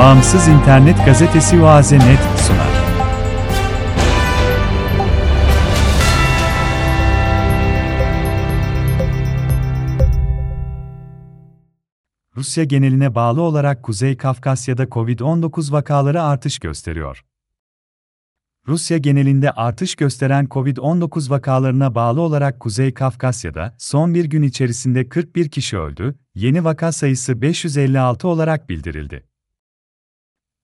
Bağımsız internet gazetesi Oaze.net sunar. Rusya geneline bağlı olarak Kuzey Kafkasya'da COVID-19 vakaları artış gösteriyor. Rusya genelinde artış gösteren COVID-19 vakalarına bağlı olarak Kuzey Kafkasya'da son bir gün içerisinde 41 kişi öldü, yeni vaka sayısı 556 olarak bildirildi.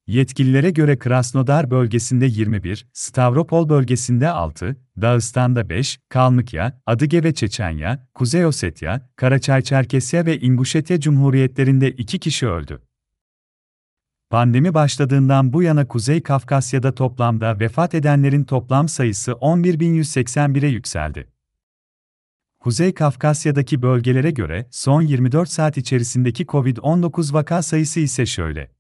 Yetkililere göre Krasnodar bölgesinde 21, Stavropol bölgesinde 6, Dağıstan'da 5, Kalmıkya, Adıge ve Çeçenya, Kuzey Osetya, Karaçay-Çerkesya ve İnguşetya Cumhuriyetlerinde 2 kişi öldü. Pandemi başladığından bu yana Kuzey Kafkasya'da toplamda vefat edenlerin toplam sayısı 11.181'e yükseldi. Kuzey Kafkasya'daki bölgelere göre son 24 saat içerisindeki COVID-19 vaka sayısı ise şöyle.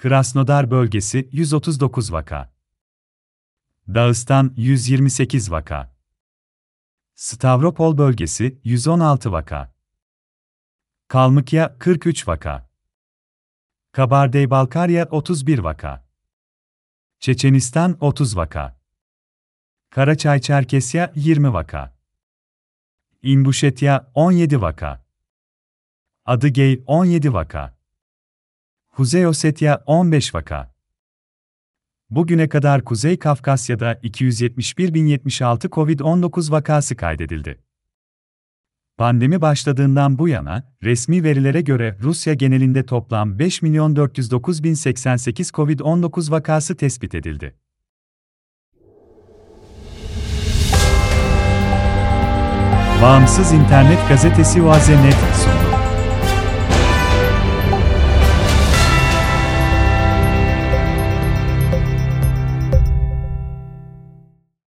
Krasnodar bölgesi 139 vaka. Dağıstan 128 vaka. Stavropol bölgesi 116 vaka. Kalmıkya 43 vaka. Kabardey-Balkarya 31 vaka. Çeçenistan 30 vaka. Karaçay-Çerkesya 20 vaka. İnguşetya 17 vaka. Adıgey 17 vaka. Kuzey Osetya 15 vaka. Bugüne kadar Kuzey Kafkasya'da 271.076 COVID-19 vakası kaydedildi. Pandemi başladığından bu yana, resmi verilere göre Rusya genelinde toplam 5.409.088 COVID-19 vakası tespit edildi. Bağımsız internet gazetesi Oaze.net sunar.